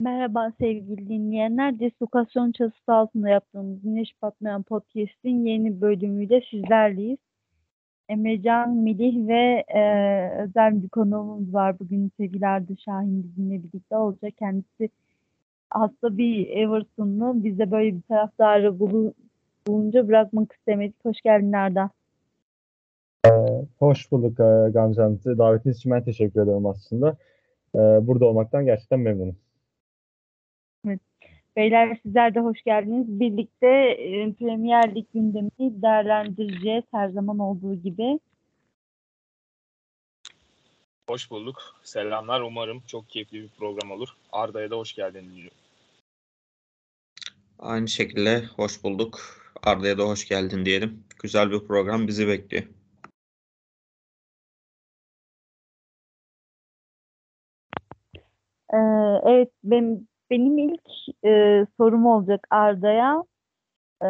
Merhaba sevgili dinleyenler. Deslokasyon çatısı altında yaptığımız Güneş Patlayan Podcast'in yeni bölümüyle sizlerleyiz. Emrecan, Melih ve e, özel bir konuğumuz var. Bugün sevgili Arda Şahin bizimle birlikte olacak. Kendisi hasta bir Everton'lu. Biz de böyle bir taraftarı bulu, bulunca bırakmak istemedik. Hoş geldin Arda. Hoş bulduk e, Gamze. Davetiniz için ben teşekkür ederim aslında. E, Burada olmaktan gerçekten memnunum. Beyler sizler de hoş geldiniz. Birlikte e, Premier Lig gündemini değerlendireceğiz her zaman olduğu gibi. Hoş bulduk. Selamlar. Umarım çok keyifli bir program olur. Arda'ya da hoş geldin diliyorum. Aynı şekilde hoş bulduk. Arda'ya da hoş geldin diyelim. Güzel bir program bizi bekliyor. Ee, evet benim, benim ilk e, sorum olacak Arda'ya. Ee,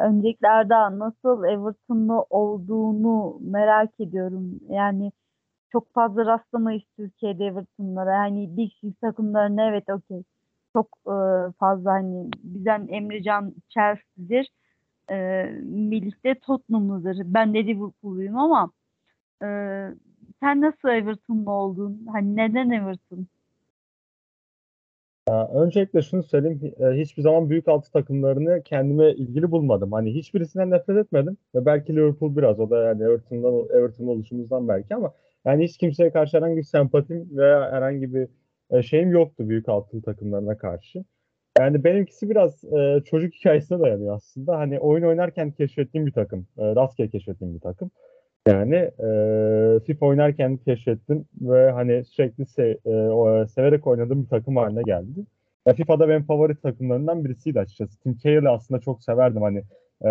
öncelikle Arda nasıl Everton'lu olduğunu merak ediyorum. Yani çok fazla rastlamayız Türkiye'de Everton'lara. Yani Big Six takımlarına evet okey. Çok e, fazla hani bizden Emrecan Chelsea'dir. E, Melih de Tottenham'lıdır. Ben de Liverpool'luyum ama e, sen nasıl Everton'lu oldun? Hani neden Everton? Ya, Öncelikle şunu söyleyeyim. e, Hiçbir zaman büyük altı takımlarını kendime ilgili bulmadım. Hani hiçbirisinden nefret etmedim. Ve belki Liverpool biraz. O da yani Everton'dan, Everton oluşumuzdan belki ama yani hiç kimseye karşı herhangi bir sempatim veya herhangi bir e, şeyim yoktu büyük altı takımlarına karşı. Yani benimkisi biraz e, çocuk hikayesine dayanıyor aslında. Hani oyun oynarken keşfettiğim bir takım. Rastgele keşfettiğim bir takım. Yani e, FIFA oynarken keşfettim ve hani sürekli se- e, severek oynadığım bir takım haline geldi. Ya FIFA'da benim favori takımlarından birisiydi açıkçası. Tim Cahill'i aslında çok severdim hani e,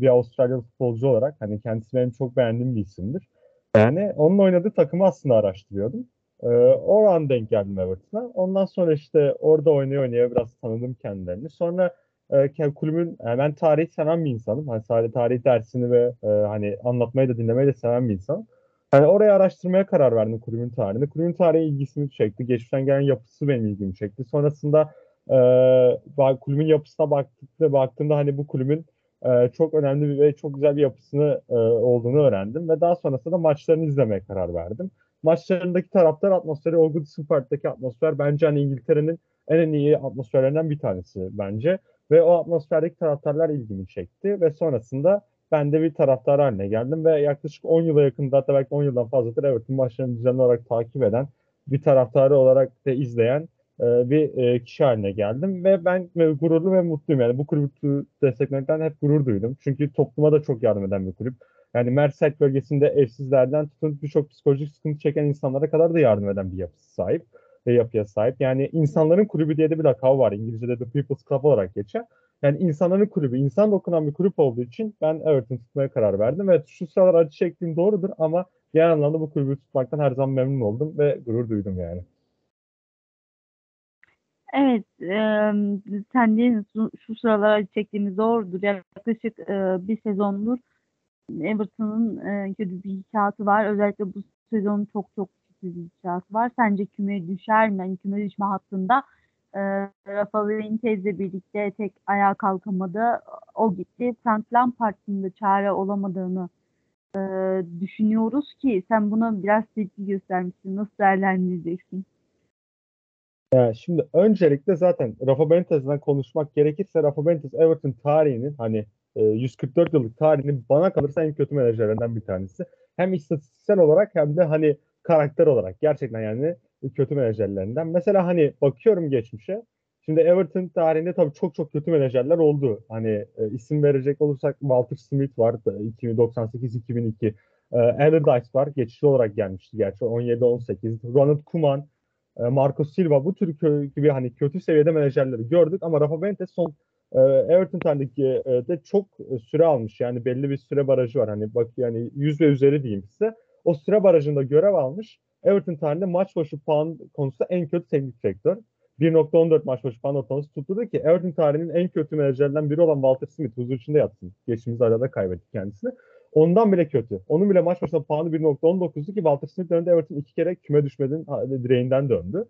bir Avustralyalı futbolcu olarak. Hani kendisi benim çok beğendiğim bir isimdir. Yani onun oynadığı takımı aslında araştırıyordum. E, o an denk geldim Everton'a. Ondan sonra işte orada oynaya oynaya biraz tanıdım kendilerini. Sonra e, ke- kulübün yani ben tarihi seven bir insanım. Hani sadece tarih dersini ve e, hani anlatmayı da dinlemeyi de seven bir insanım. Hani oraya araştırmaya karar verdim kulübün tarihini. Kulübün tarihi ilgisimi çekti. Geçmişten gelen yapısı benim ilgimi çekti. Sonrasında e, kulübün yapısına baktığımda, baktığımda hani bu kulübün e, çok önemli bir ve çok güzel bir yapısını e, olduğunu öğrendim. Ve daha sonrasında da maçlarını izlemeye karar verdim. Maçlarındaki taraftar atmosferi, o Goodison Park'taki atmosfer bence hani İngiltere'nin en iyi atmosferlerinden bir tanesi bence. Ve o atmosferdeki taraftarlar ilgimi çekti. Ve sonrasında ben de bir taraftar haline geldim. Ve yaklaşık 10 yıla yakında hatta belki 10 yıldan fazladır Everton maçlarını düzenli olarak takip eden bir taraftarı olarak da izleyen e, bir e, kişi haline geldim. Ve ben e, gururlu ve mutluyum. Yani bu kulübü desteklemekten hep gurur duydum. Çünkü topluma da çok yardım eden bir kulüp. Yani Merseyside bölgesinde evsizlerden tutun birçok psikolojik sıkıntı çeken insanlara kadar da yardım eden bir yapısı sahip ve yapıya sahip. Yani insanların kulübü diye de bir lakabı var. İngilizce'de The People's Club olarak geçer. Yani insanların kulübü, insan dokunan bir kulüp olduğu için ben Everton tutmaya karar verdim. Evet şu sıralar acı çektiğim doğrudur ama genel anlamda bu kulübü tutmaktan her zaman memnun oldum ve gurur duydum yani. Evet, eee sen de şu, sıralar çektiğimiz doğrudur. Yaklaşık eee, bir sezondur Everton'ın eee, kötü bir hikayesi var. Özellikle bu sezon çok çok hikayesi var. Sence küme düşer mi? Yani küme düşme hattında eee Rafa Benitez'le birlikte tek ayağa kalkamadı. O gitti. Frank Lampard'ın da çare olamadığını eee, düşünüyoruz ki sen buna biraz tepki göstermişsin. Nasıl değerlendireceksin? Ya şimdi öncelikle zaten Rafa Benitez'den konuşmak gerekirse Rafa Benitez Everton tarihinin hani e, 144 yıllık tarihinin bana kalırsa en kötü menajerlerinden bir tanesi. Hem istatistiksel olarak hem de hani karakter olarak gerçekten yani kötü menajerlerinden. Mesela hani bakıyorum geçmişe. Şimdi Everton tarihinde tabii çok çok kötü menajerler oldu. Hani e, isim verecek olursak Walter Smith var 98-2002. E, Allardyce var. Geçici olarak gelmişti gerçi 17-18. Ronald Koeman e, Marco Silva bu tür gibi hani kötü seviyede menajerleri gördük ama Rafa Benitez son e, Everton tarihindeki e, de çok süre almış. Yani belli bir süre barajı var. Hani bak yani 100 ve üzeri diyeyim size. O süre barajında görev almış. Everton tarihinde maç başı puan konusunda en kötü teknik direktör. 1.14 maç başı puan ortalaması tutturdu ki Everton tarihinin en kötü menajerlerinden biri olan Walter Smith huzur içinde yatsın. Geçtiğimiz arada kaybetti kendisini. Ondan bile kötü. Onun bile maç başına puanı 1.19'du ki Walter Smith döneminde Everton iki kere küme düşmedin direğinden döndü.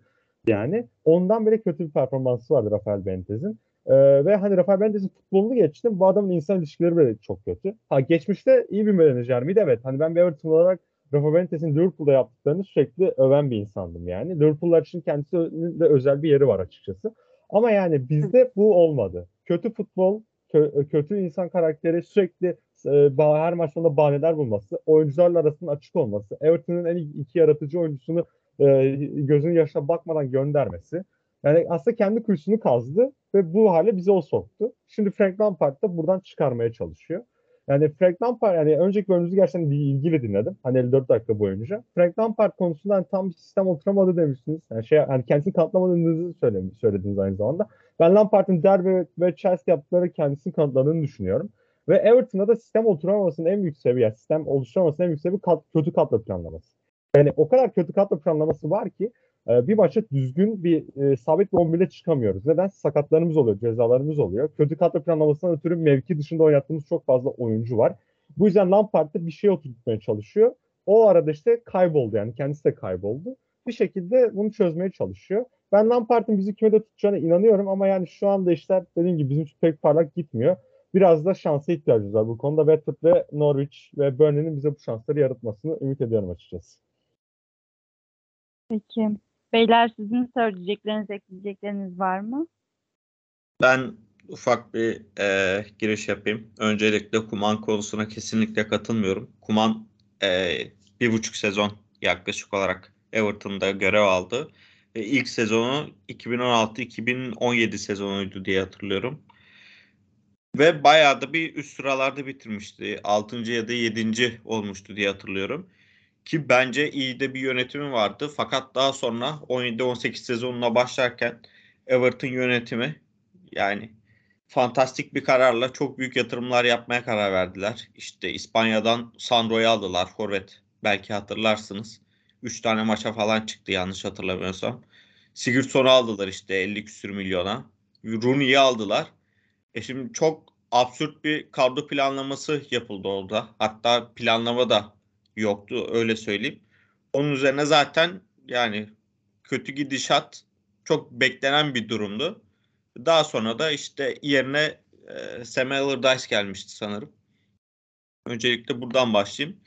yani. Ondan bile kötü bir performansı vardı Rafael Benitez'in. Ee, ve hani Rafael Benitez'in futbolunu geçtim. Bu adamın insan ilişkileri bile çok kötü. Ha geçmişte iyi bir menajer miydi? Evet. Hani ben bir Everton olarak Rafa Benitez'in Liverpool'da yaptıklarını sürekli öven bir insandım yani. Liverpool'lar için kendisi de özel bir yeri var açıkçası. Ama yani bizde bu olmadı. Kötü futbol, kö- kötü insan karakteri sürekli e, her maç sonunda bahaneler bulması, oyuncularla arasının açık olması, Everton'un en iki yaratıcı oyuncusunu e, gözünün yaşına bakmadan göndermesi. Yani aslında kendi kuyusunu kazdı ve bu hale bizi o soktu. Şimdi Frank Lampard da buradan çıkarmaya çalışıyor. Yani Frank Lampard yani önceki bölümümüzü gerçekten ilgili dinledim. Hani 54 dakika boyunca. Frank Lampard konusunda hani tam bir sistem oturamadı demişsiniz. Yani şey hani kendisini kanıtlamadığınızı söylemiş, söylediniz aynı zamanda. Ben Lampard'ın Derby ve Chelsea yaptıkları kendisini kanıtladığını düşünüyorum. Ve Everton'da da sistem oturamamasının en büyük sebebi, yani sistem oluşturamasının en büyük sebebi kat, kötü kadro planlaması. Yani o kadar kötü kadro planlaması var ki bir maça düzgün bir e, sabit bir 11'le çıkamıyoruz. Neden? Sakatlarımız oluyor, cezalarımız oluyor. Kötü kadro planlamasından ötürü mevki dışında oynattığımız çok fazla oyuncu var. Bu yüzden Lampard da bir şey oturtmaya çalışıyor. O arada işte kayboldu yani kendisi de kayboldu. Bir şekilde bunu çözmeye çalışıyor. Ben Lampard'ın bizi kümede tutacağına inanıyorum ama yani şu anda işler dediğim gibi bizim için pek parlak gitmiyor. Biraz da şansa ihtiyacımız var bu konuda. Watford ve Norwich ve Burnley'nin bize bu şansları yaratmasını ümit ediyorum açıkçası. Peki. Beyler sizin söyleyecekleriniz, ekleyecekleriniz var mı? Ben ufak bir e, giriş yapayım. Öncelikle Kuman konusuna kesinlikle katılmıyorum. Kuman e, bir buçuk sezon yaklaşık olarak Everton'da görev aldı. E, ilk sezonu 2016-2017 sezonuydu diye hatırlıyorum. Ve bayağı da bir üst sıralarda bitirmişti. 6. ya da 7. olmuştu diye hatırlıyorum. Ki bence iyi de bir yönetimi vardı. Fakat daha sonra 17-18 sezonuna başlarken Everton yönetimi yani fantastik bir kararla çok büyük yatırımlar yapmaya karar verdiler. İşte İspanya'dan Sandro'yu aldılar forvet. Belki hatırlarsınız. 3 tane maça falan çıktı yanlış hatırlamıyorsam. Sigurdsson'u aldılar işte 50 küsür milyona. Rooney'i aldılar. E şimdi çok absürt bir kadro planlaması yapıldı orada. Hatta planlama da yoktu öyle söyleyeyim. Onun üzerine zaten yani kötü gidişat çok beklenen bir durumdu. Daha sonra da işte yerine e, Sam Allardyce gelmişti sanırım. Öncelikle buradan başlayayım.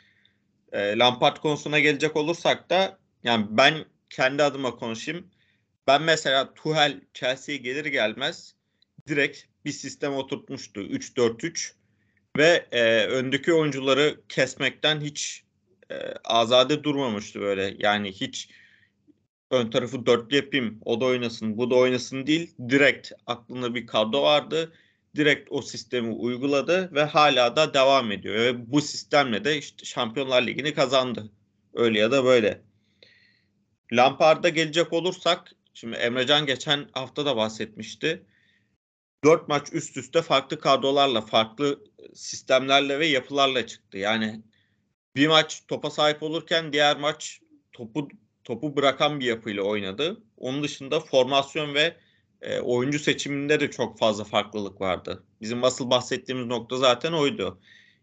E, Lampard konusuna gelecek olursak da yani ben kendi adıma konuşayım. Ben mesela Tuchel Chelsea'ye gelir gelmez direkt bir sistem oturtmuştu. 3-4-3 ve e, öndeki oyuncuları kesmekten hiç azade durmamıştı böyle. Yani hiç ön tarafı dörtlü yapayım, o da oynasın, bu da oynasın değil. Direkt aklında bir kadro vardı. Direkt o sistemi uyguladı ve hala da devam ediyor. Ve bu sistemle de işte Şampiyonlar Ligi'ni kazandı. Öyle ya da böyle. Lampard'a gelecek olursak, şimdi Emrecan geçen hafta da bahsetmişti. Dört maç üst üste farklı kadrolarla, farklı sistemlerle ve yapılarla çıktı. Yani bir maç topa sahip olurken diğer maç topu topu bırakan bir yapıyla oynadı. Onun dışında formasyon ve e, oyuncu seçiminde de çok fazla farklılık vardı. Bizim asıl bahsettiğimiz nokta zaten oydu.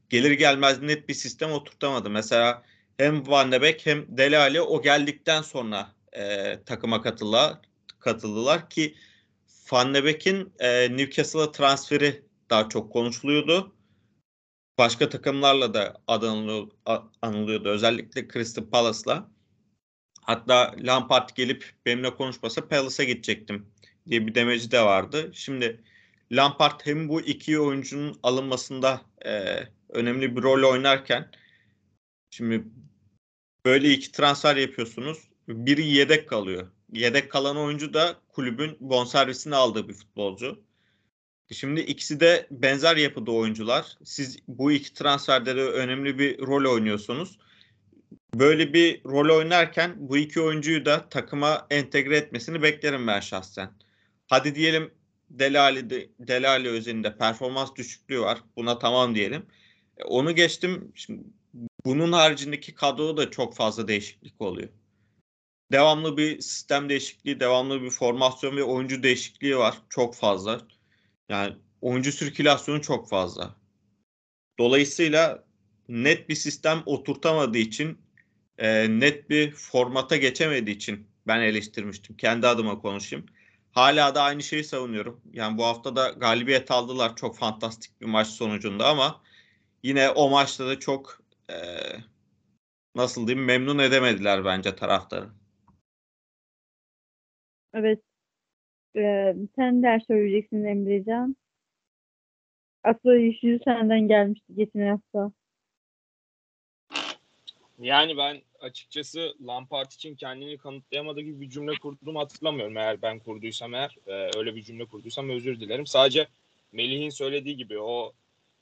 Gelir gelmez net bir sistem oturtamadı. Mesela hem Van de Beek hem Dele Alli o geldikten sonra e, takıma katıldılar, katıldılar ki Van de Beek'in e, Newcastle'a transferi daha çok konuşuluyordu başka takımlarla da adı anılıyordu. Özellikle Crystal Palace'la. Hatta Lampard gelip benimle konuşmasa Palace'a gidecektim diye bir demeci de vardı. Şimdi Lampard hem bu iki oyuncunun alınmasında e, önemli bir rol oynarken şimdi böyle iki transfer yapıyorsunuz. Biri yedek kalıyor. Yedek kalan oyuncu da kulübün bonservisini aldığı bir futbolcu. Şimdi ikisi de benzer yapıda oyuncular. Siz bu iki transferde de önemli bir rol oynuyorsunuz. Böyle bir rol oynarken bu iki oyuncuyu da takıma entegre etmesini beklerim ben şahsen. Hadi diyelim Delali, Delali özelinde performans düşüklüğü var. Buna tamam diyelim. E, onu geçtim. Şimdi bunun haricindeki kadroda da çok fazla değişiklik oluyor. Devamlı bir sistem değişikliği, devamlı bir formasyon ve oyuncu değişikliği var. Çok fazla. Yani oyuncu sirkülasyonu çok fazla. Dolayısıyla net bir sistem oturtamadığı için, e, net bir formata geçemediği için ben eleştirmiştim. Kendi adıma konuşayım. Hala da aynı şeyi savunuyorum. Yani bu hafta da galibiyet aldılar çok fantastik bir maç sonucunda ama yine o maçta da çok e, nasıl diyeyim memnun edemediler bence taraftarı. Evet. Ee, sen der söyleyeceksin Emrecan. Aslında işi senden gelmişti geçen hafta. Yani ben açıkçası Lampard için kendini kanıtlayamadığı gibi bir cümle kurdum hatırlamıyorum. Eğer ben kurduysam eğer e, öyle bir cümle kurduysam özür dilerim. Sadece Melih'in söylediği gibi o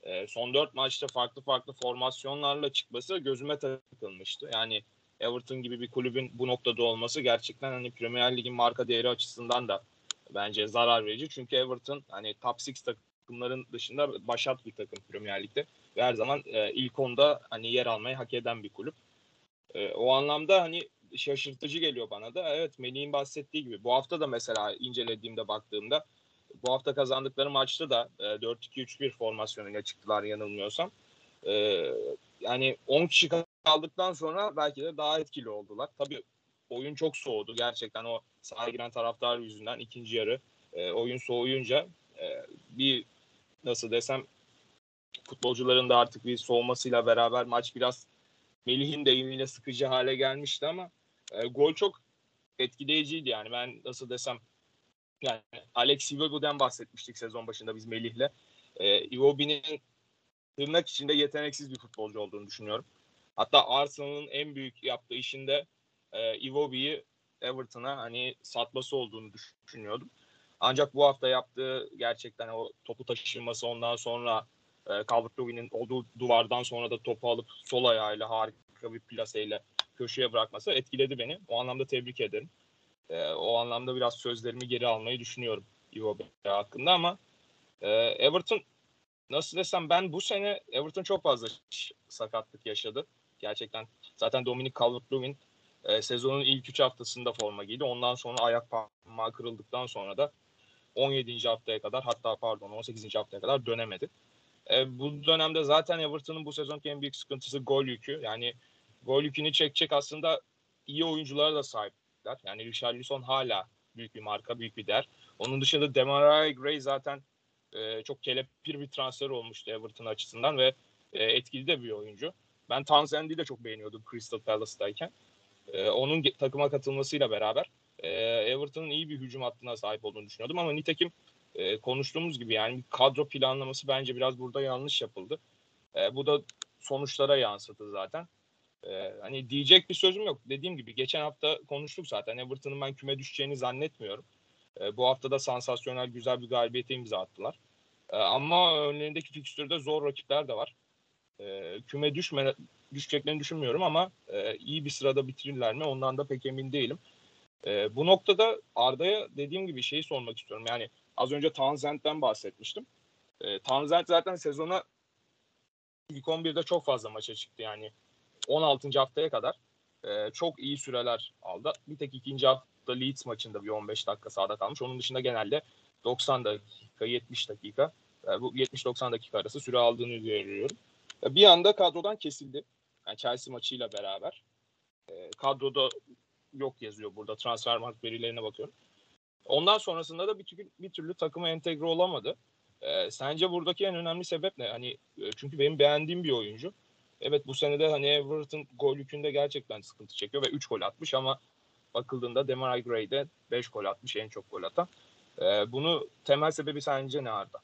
e, son dört maçta farklı farklı formasyonlarla çıkması gözüme takılmıştı. Yani Everton gibi bir kulübün bu noktada olması gerçekten hani Premier Lig'in marka değeri açısından da bence zarar verici. Çünkü Everton hani top 6 takımların dışında başat bir takım Premier Lig'de. Ve her zaman e, ilk onda hani yer almayı hak eden bir kulüp. E, o anlamda hani şaşırtıcı geliyor bana da. Evet Melih'in bahsettiği gibi bu hafta da mesela incelediğimde baktığımda bu hafta kazandıkları maçta da e, 4-2-3-1 formasyonuyla çıktılar yanılmıyorsam. E, yani 10 kişi kaldıktan sonra belki de daha etkili oldular. Tabii oyun çok soğudu gerçekten o sahaya giren taraftar yüzünden ikinci yarı e, oyun soğuyunca e, bir nasıl desem futbolcuların da artık bir soğumasıyla beraber maç biraz Melih'in deyimiyle sıkıcı hale gelmişti ama e, gol çok etkileyiciydi yani ben nasıl desem yani Alex Iwobi'den bahsetmiştik sezon başında biz Melih'le. E, Iwobi'nin tırnak içinde yeteneksiz bir futbolcu olduğunu düşünüyorum. Hatta Arsenal'ın en büyük yaptığı işinde e, Iwobi'yi Everton'a hani satması olduğunu düşünüyordum. Ancak bu hafta yaptığı gerçekten o topu taşıması ondan sonra e, Calvert-Lewin'in olduğu duvardan sonra da topu alıp sol ayağıyla harika bir plaseyle köşeye bırakması etkiledi beni. O anlamda tebrik ederim. E, o anlamda biraz sözlerimi geri almayı düşünüyorum Iwobi hakkında ama e, Everton nasıl desem ben bu sene Everton çok fazla sakatlık yaşadı. Gerçekten zaten Dominic Calvert-Lewin e, sezonun ilk 3 haftasında forma giydi. Ondan sonra ayak parmağı kırıldıktan sonra da 17. haftaya kadar hatta pardon 18. haftaya kadar dönemedi. E, bu dönemde zaten Everton'un bu sezonki en büyük sıkıntısı gol yükü. Yani gol yükünü çekecek aslında iyi oyunculara da sahipler. Yani Richarlison hala büyük bir marka, büyük bir değer. Onun dışında Demarai Gray zaten e, çok kelepir bir transfer olmuştu Everton açısından ve e, etkili de bir oyuncu. Ben Townsend'i de çok beğeniyordum Crystal Palace'dayken. E, onun takıma katılmasıyla beraber e, Everton'ın iyi bir hücum hattına sahip olduğunu düşünüyordum ama nitekim e, konuştuğumuz gibi yani kadro planlaması bence biraz burada yanlış yapıldı. E, bu da sonuçlara yansıdı zaten. E, hani diyecek bir sözüm yok. Dediğim gibi geçen hafta konuştuk zaten. Everton'ın ben küme düşeceğini zannetmiyorum. E, bu hafta da sansasyonel güzel bir galibiyete imza attılar. E, ama önlerindeki fikstürde zor rakipler de var. E, küme düşme, düşeceklerini düşünmüyorum ama e, iyi bir sırada bitirirler mi ondan da pek emin değilim. E, bu noktada Arda'ya dediğim gibi şeyi sormak istiyorum. Yani az önce Townsend'den bahsetmiştim. E, Townsend zaten sezona ilk 11'de çok fazla maça çıktı. Yani 16. haftaya kadar e, çok iyi süreler aldı. Bir tek ikinci hafta Leeds maçında bir 15 dakika sahada kalmış. Onun dışında genelde 90 dakika, 70 dakika, e, bu 70-90 dakika arası süre aldığını görüyorum. Bir anda kadrodan kesildi. Yani Chelsea maçıyla beraber. E, kadroda yok yazıyor burada. Transfer mark verilerine bakıyorum. Ondan sonrasında da bir, türlü, bir türlü takıma entegre olamadı. E, sence buradaki en önemli sebep ne? Hani e, çünkü benim beğendiğim bir oyuncu. Evet bu senede hani Everton gol yükünde gerçekten sıkıntı çekiyor ve 3 gol atmış ama bakıldığında Demarai Gray'de 5 gol atmış en çok gol atan. E, bunu temel sebebi sence ne Arda?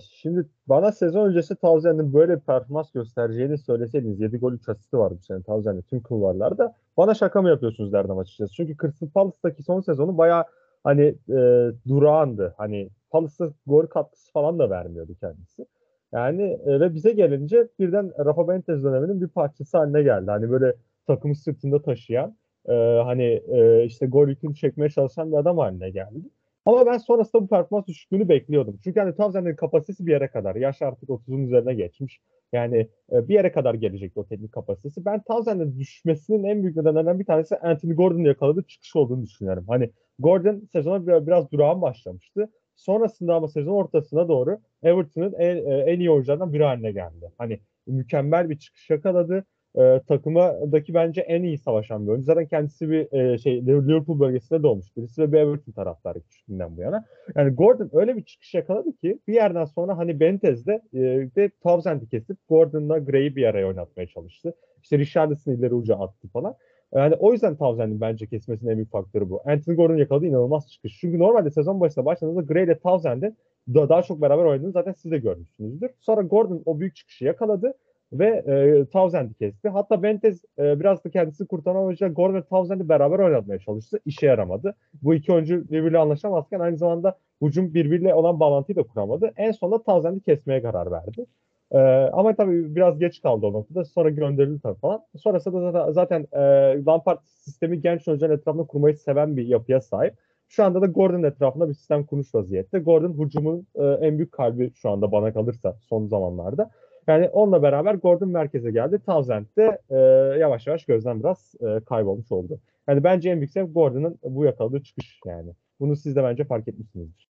Şimdi bana sezon öncesi Townsend'in böyle bir performans göstereceğini söyleseydiniz 7 gol 3 asisti var bu sene Townsend'in tüm kulvarlarda. Bana şaka mı yapıyorsunuz derdim açıkçası. Çünkü Crystal Palace'daki son sezonu baya hani e, durağandı. Hani Palace'a gol katkısı falan da vermiyordu kendisi. Yani e, ve bize gelince birden Rafa Benitez döneminin bir parçası haline geldi. Hani böyle takımı sırtında taşıyan e, hani e, işte gol yükünü çekmeye çalışan bir adam haline geldi. Ama ben sonrasında bu performans düşüklüğünü bekliyordum. Çünkü hani Townsend'in kapasitesi bir yere kadar. Yaş artık 30'un üzerine geçmiş. Yani e, bir yere kadar gelecekti o teknik kapasitesi. Ben Townsend'in düşmesinin en büyük nedenlerinden bir tanesi Anthony Gordon'un yakaladığı çıkış olduğunu düşünüyorum. Hani Gordon sezona biraz, biraz durağan başlamıştı. Sonrasında ama sezon ortasına doğru Everton'ın en, en iyi oyuncularından biri haline geldi. Hani mükemmel bir çıkış yakaladı. E, takımadaki bence en iyi savaşan bir oyuncu. Zaten kendisi bir e, şey Liverpool bölgesinde doğmuş birisi ve bir Everton taraftarı küçüklüğünden bu yana. Yani Gordon öyle bir çıkış yakaladı ki bir yerden sonra hani Benitez'de e, de Townsend'i kesip Gordon'la Gray'i bir araya oynatmaya çalıştı. İşte Richarlison'ı ileri uca attı falan. Yani o yüzden Townsend'in bence kesmesinin en büyük faktörü bu. Anthony Gordon yakaladığı inanılmaz çıkış. Çünkü normalde sezon başında başladığınızda Gray ile Townsend'in daha çok beraber oynadığını zaten siz de görmüşsünüzdür. Sonra Gordon o büyük çıkışı yakaladı ve e, Townsend'i kesti. Hatta Bentez e, biraz da kendisi kurtaran oyuncu Gordon ve Townsend'i beraber oynatmaya çalıştı. İşe yaramadı. Bu iki oyuncu birbiriyle anlaşamazken aynı zamanda hücum birbiriyle olan bağlantıyı da kuramadı. En sonunda Townsend'i kesmeye karar verdi. Ee, ama tabii biraz geç kaldı o noktada. Sonra gönderildi tabii falan. Sonrasında zaten, zaten e, Lampard sistemi genç oyuncuların etrafında kurmayı seven bir yapıya sahip. Şu anda da Gordon etrafında bir sistem kurmuş vaziyette. Gordon hücumun e, en büyük kalbi şu anda bana kalırsa son zamanlarda. Yani onunla beraber Gordon merkeze geldi. Townsend de e, yavaş yavaş gözden biraz e, kaybolmuş oldu. Yani bence en büyük sebep Gordon'ın bu yakaladığı çıkış yani. Bunu siz de bence fark etmişsinizdir.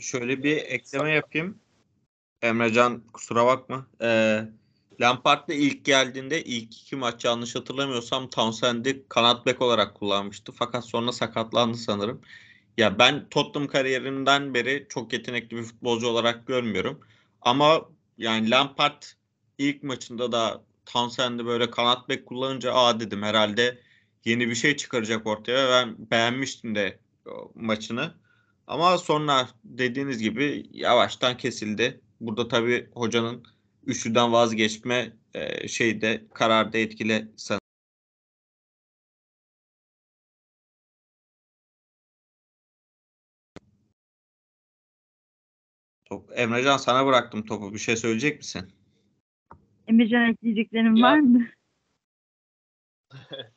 Şöyle bir ekleme yapayım. Emrecan kusura bakma. Ee, Lampard ilk geldiğinde ilk iki maç yanlış hatırlamıyorsam Townsend'i kanat bek olarak kullanmıştı. Fakat sonra sakatlandı sanırım. Ya ben Tottenham kariyerinden beri çok yetenekli bir futbolcu olarak görmüyorum. Ama yani Lampard ilk maçında da Townsend'i böyle kanat bek kullanınca aa dedim herhalde yeni bir şey çıkaracak ortaya. Ben beğenmiştim de maçını. Ama sonra dediğiniz gibi yavaştan kesildi. Burada tabii hocanın üçlüden vazgeçme şeyde kararda etkili sanırım. Top, Emrecan sana bıraktım topu. Bir şey söyleyecek misin? Emircan ekleyeceklerim Ya. var mı?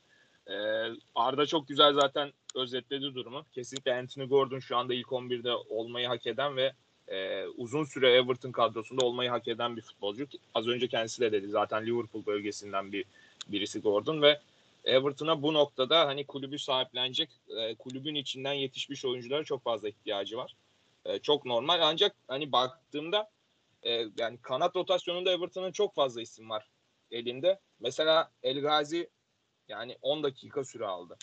Ee, Arda çok güzel zaten özetledi durumu. Kesinlikle Anthony Gordon şu anda ilk 11'de olmayı hak eden ve e, uzun süre Everton kadrosunda olmayı hak eden bir futbolcu. Az önce kendisi de dedi zaten Liverpool bölgesinden bir birisi Gordon ve Everton'a bu noktada hani kulübü sahiplenecek, e, kulübün içinden yetişmiş oyunculara çok fazla ihtiyacı var. E, çok normal ancak hani baktığımda e, yani kanat rotasyonunda Everton'ın çok fazla isim var elinde. Mesela El Ghazi yani 10 dakika süre aldı.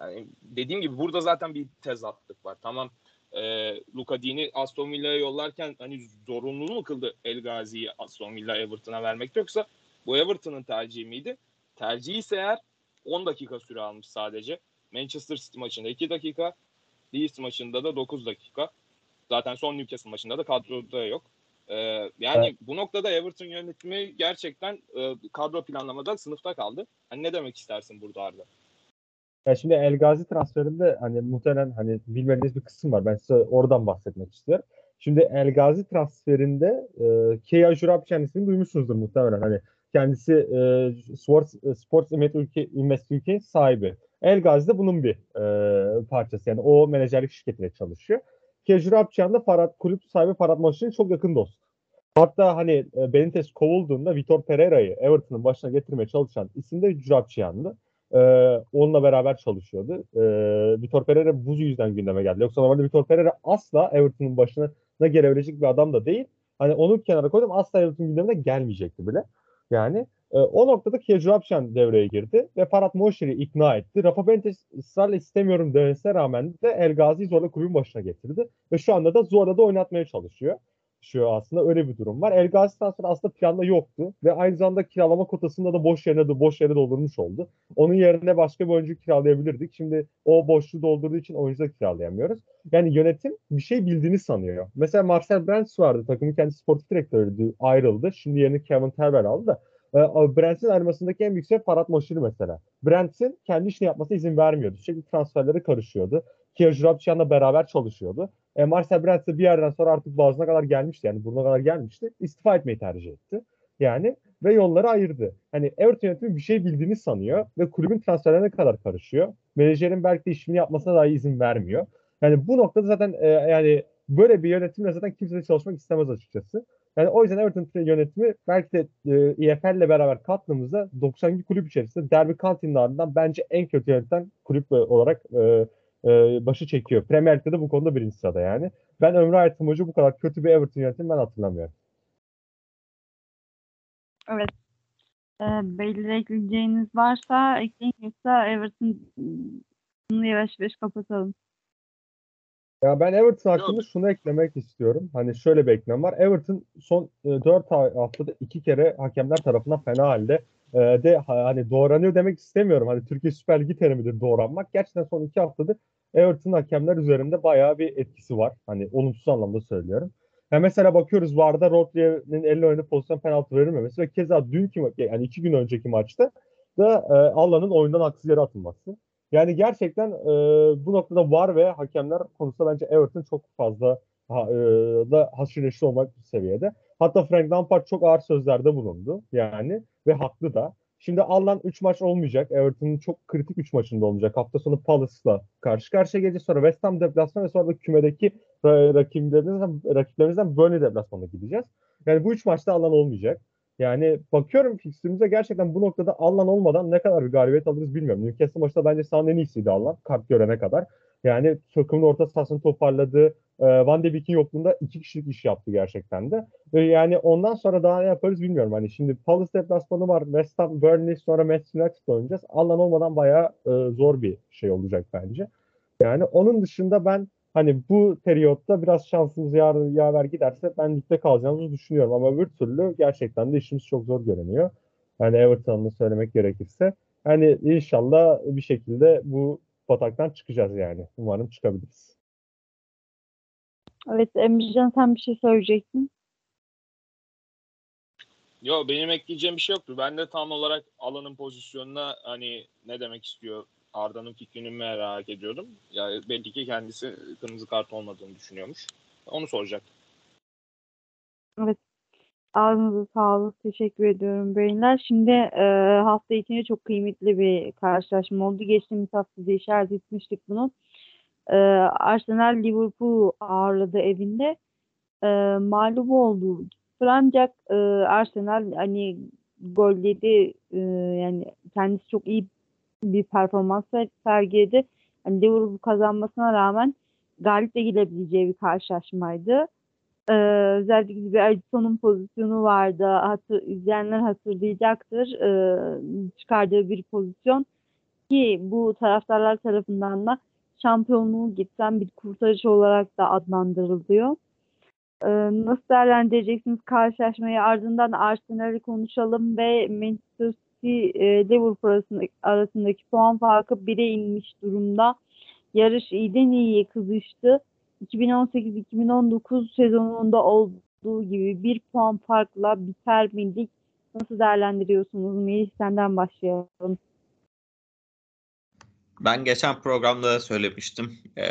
Yani dediğim gibi burada zaten bir tezatlık var. Tamam e, Luka Dini Aston Villa'ya yollarken hani zorunlu mu kıldı El Ghazi'yi Aston Villa Everton'a vermek yoksa bu Everton'ın tercihi miydi? Tercihi ise eğer 10 dakika süre almış sadece. Manchester City maçında 2 dakika, Leeds maçında da 9 dakika. Zaten son Newcastle maçında da kadroda yok. Ee, yani Evet. bu noktada Everton yönetimi gerçekten e, kadro planlamada sınıfta kaldı. Hani ne demek istersin burada Arda? Ya şimdi El Gazi transferinde hani muhtemelen hani bilmediğiniz bir kısım var. Ben size oradan bahsetmek istiyorum. Şimdi El Gazi transferinde e, Keya Jurabçan ismini duymuşsunuzdur muhtemelen. Hani kendisi e, Sports, e, Sports Invest ülke, Invest ülke sahibi. El Gazi de bunun bir e, parçası. Yani o menajerlik şirketiyle çalışıyor. Keya Jurabçan da Farhat, kulüp sahibi Farhat Moşin'in çok yakın dostu. Hatta hani e, Benitez kovulduğunda Vitor Pereira'yı Everton'ın başına getirmeye çalışan isim de Jurabçan'dı. Ee, onunla beraber çalışıyordu. Ee, Vitor Pereira bu yüzden gündeme geldi. Yoksa normalde Vitor Pereira asla Everton'un başına gelebilecek bir adam da değil. Hani onu kenara koydum asla Everton gündemine gelmeyecekti bile. Yani e, o noktada Kejrapşan devreye girdi ve Farhat Moşir'i ikna etti. Rafa Benitez ısrarla istemiyorum demesine rağmen de El Ghazi'yi zorla kulübün başına getirdi. Ve şu anda da zorla da oynatmaya çalışıyor. Şu aslında öyle bir durum var. El Ghazi transferi aslında planda yoktu ve aynı zamanda kiralama kotasında da boş yerine de boş yere doldurmuş oldu. Onun yerine başka bir oyuncu kiralayabilirdik. Şimdi o boşluğu doldurduğu için oyuncu da kiralayamıyoruz. Yani yönetim bir şey bildiğini sanıyor. Mesela Marcel Brands vardı. Takımın kendi sportif direktörüydü. Ayrıldı. Şimdi yerini Kevin Terber aldı da. E, Brands'in ayrılmasındaki en büyük sebep Farhat Moşir mesela. Brands'in kendi işini yapmasına izin vermiyordu. Sürekli transferlere karışıyordu. Kier Jurabçıyan'la beraber çalışıyordu. E, Marcel Brands de bir yerden sonra artık boğazına kadar gelmişti. Yani burnuna kadar gelmişti. İstifa etmeyi tercih etti. Yani ve yolları ayırdı. Hani Everton yönetimi bir şey bildiğini sanıyor ve kulübün transferlerine kadar karışıyor. Menajerin belki de işini yapmasına dahi izin vermiyor. Yani bu noktada zaten e, yani böyle bir yönetimle zaten kimse de çalışmak istemez açıkçası. Yani o yüzden Everton yönetimi belki de e, EFL ile beraber kattığımızda 92 kulüp içerisinde Derby County'nin ardından bence en kötü yöneten kulüp olarak e, e, başı çekiyor. Premier Lig'de de bu konuda birinci sırada yani. Ben ömrü hayatım boyunca bu kadar kötü bir Everton yönetimi ben hatırlamıyorum. Evet. Ee, belli ekleyeceğiniz varsa ekleyin yoksa Everton'u yavaş yavaş kapatalım. Ya ben Everton hakkında şunu eklemek istiyorum. Hani şöyle bir eklem var. Everton son e, 4 haftada iki kere hakemler tarafından fena halde e, de ha- hani doğranıyor demek istemiyorum. Hani Türkiye Süper Ligi terimidir doğranmak. Gerçekten son iki haftadır Everton hakemler üzerinde bayağı bir etkisi var. Hani olumsuz anlamda söylüyorum. Ya mesela bakıyoruz VAR'da Rodri'nin elle oyunu pozisyon penaltı verilmemesi ve keza dünkü yani iki gün önceki maçta da e, Allah'ın oyundan haksız yere atılması. Yani gerçekten e, bu noktada VAR ve hakemler konusunda bence Everton çok fazla ha, e, da haşır olmak seviyede. Hatta Frank Lampard çok ağır sözlerde bulundu yani ve haklı da. Şimdi Allan 3 maç olmayacak. Everton'un çok kritik 3 maçında olmayacak. Hafta sonu Palace'la karşı karşıya gelecek. Sonra West Ham deplasmanı ve sonra da kümedeki ra- rakiplerimizden, rakiplerimizden Burnley deplasmanına gideceğiz. Yani bu 3 maçta Allan olmayacak. Yani bakıyorum fikstürümüze gerçekten bu noktada Allan olmadan ne kadar bir galibiyet alırız bilmiyorum. Newcastle maçta bence sahanın en iyisiydi Allan kart görene kadar. Yani takımın orta sahasını toparladı. Ee, Van de Beek'in yokluğunda iki kişilik iş yaptı gerçekten de. Yani ondan sonra daha ne yaparız bilmiyorum. Hani şimdi Palace deplasmanı var. West Ham, Burnley sonra Manchester United'la oynayacağız. Allan olmadan bayağı e, zor bir şey olacak bence. Yani onun dışında ben hani bu periyotta biraz şansımız yar, yaver giderse ben ligde kalacağımızı düşünüyorum. Ama öbür türlü gerçekten de işimiz çok zor görünüyor. Yani Everton'u söylemek gerekirse. Hani inşallah bir şekilde bu bataktan çıkacağız yani. Umarım çıkabiliriz. Evet Emrecan sen bir şey söyleyecektin. Yo benim ekleyeceğim bir şey yoktu. Ben de tam olarak alanın pozisyonuna hani ne demek istiyor Arda'nın fikrini merak ediyordum. Ya belli ki kendisi kırmızı kart olmadığını düşünüyormuş. Onu soracak. Ağzınıza sağlık. Teşekkür ediyorum beyler. Şimdi e, hafta içinde çok kıymetli bir karşılaşma oldu. Geçtiğimiz hafta da işaret etmiştik bunu. E, Arsenal Liverpool ağırladı evinde. E, mağlup oldu. Ancak e, Arsenal hani golleri e, yani kendisi çok iyi bir performans ser- sergiledi. Hani Liverpool kazanmasına rağmen galip de gidebileceği bir karşılaşmaydı. Ee, özellikle bir Alisson'un pozisyonu vardı. Hatır, izleyenler hatırlayacaktır. Ee, çıkardığı bir pozisyon ki bu taraftarlar tarafından da şampiyonluğu getiren bir kurtarıcı olarak da adlandırılıyor. Ee, nasıl değerlendireceksiniz karşılaşmayı? Ardından Arsenal'i konuşalım ve Manchester e, Liverpool arasındaki, puan farkı 1'e inmiş durumda. Yarış iyiden iyiye kızıştı. 2018-2019 sezonunda olduğu gibi bir puan farkla biter mi lig? Nasıl değerlendiriyorsunuz? Melih senden başlayalım. Ben geçen programda da söylemiştim. Ee,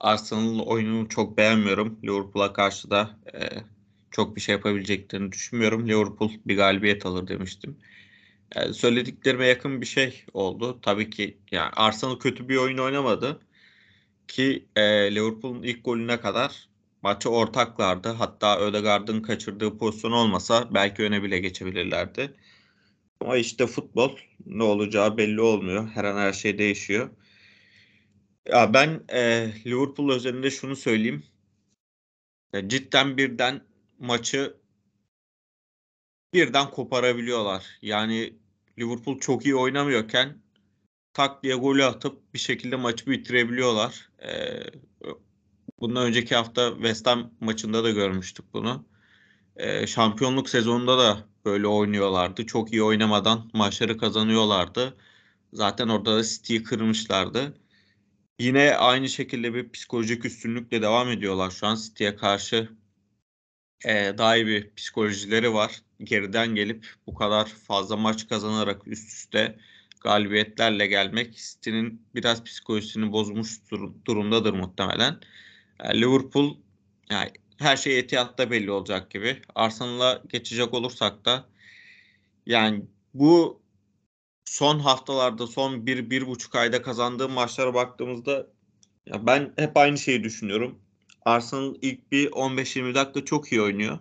Arsenal'ın oyununu çok beğenmiyorum. Liverpool'a karşı da e, çok bir şey yapabileceklerini düşünmüyorum. Liverpool bir galibiyet alır demiştim. Ee, söylediklerime yakın bir şey oldu. Tabii ki yani Arsenal kötü bir oyun oynamadı. Ki e, Liverpool'un ilk golüne kadar maçı ortaklardı. Hatta Ödegaard'ın kaçırdığı pozisyon olmasa belki öne bile geçebilirlerdi. Ama işte futbol ne olacağı belli olmuyor. Her an her şey değişiyor. Ya ben e, Liverpool özelinde şunu söyleyeyim. Ya cidden birden maçı birden koparabiliyorlar. Yani Liverpool çok iyi oynamıyorken tak diye golü atıp bir şekilde maçı bitirebiliyorlar. E, bundan önceki hafta West Ham maçında da görmüştük bunu. E, şampiyonluk sezonunda da böyle oynuyorlardı. Çok iyi oynamadan maçları kazanıyorlardı. Zaten orada da City'yi kırmışlardı. Yine aynı şekilde bir psikolojik üstünlükle devam ediyorlar şu an City'ye karşı. E, daha iyi bir psikolojileri var. Geriden gelip bu kadar fazla maç kazanarak üst üste galibiyetlerle gelmek City'nin biraz psikolojisini bozmuş dur- durumdadır muhtemelen. E, Liverpool yani her şey Etihad'da belli olacak gibi. Arsenal'a geçecek olursak da yani bu son haftalarda son bir, bir buçuk ayda kazandığı maçlara baktığımızda ya ben hep aynı şeyi düşünüyorum. Arsenal ilk bir 15-20 dakika çok iyi oynuyor.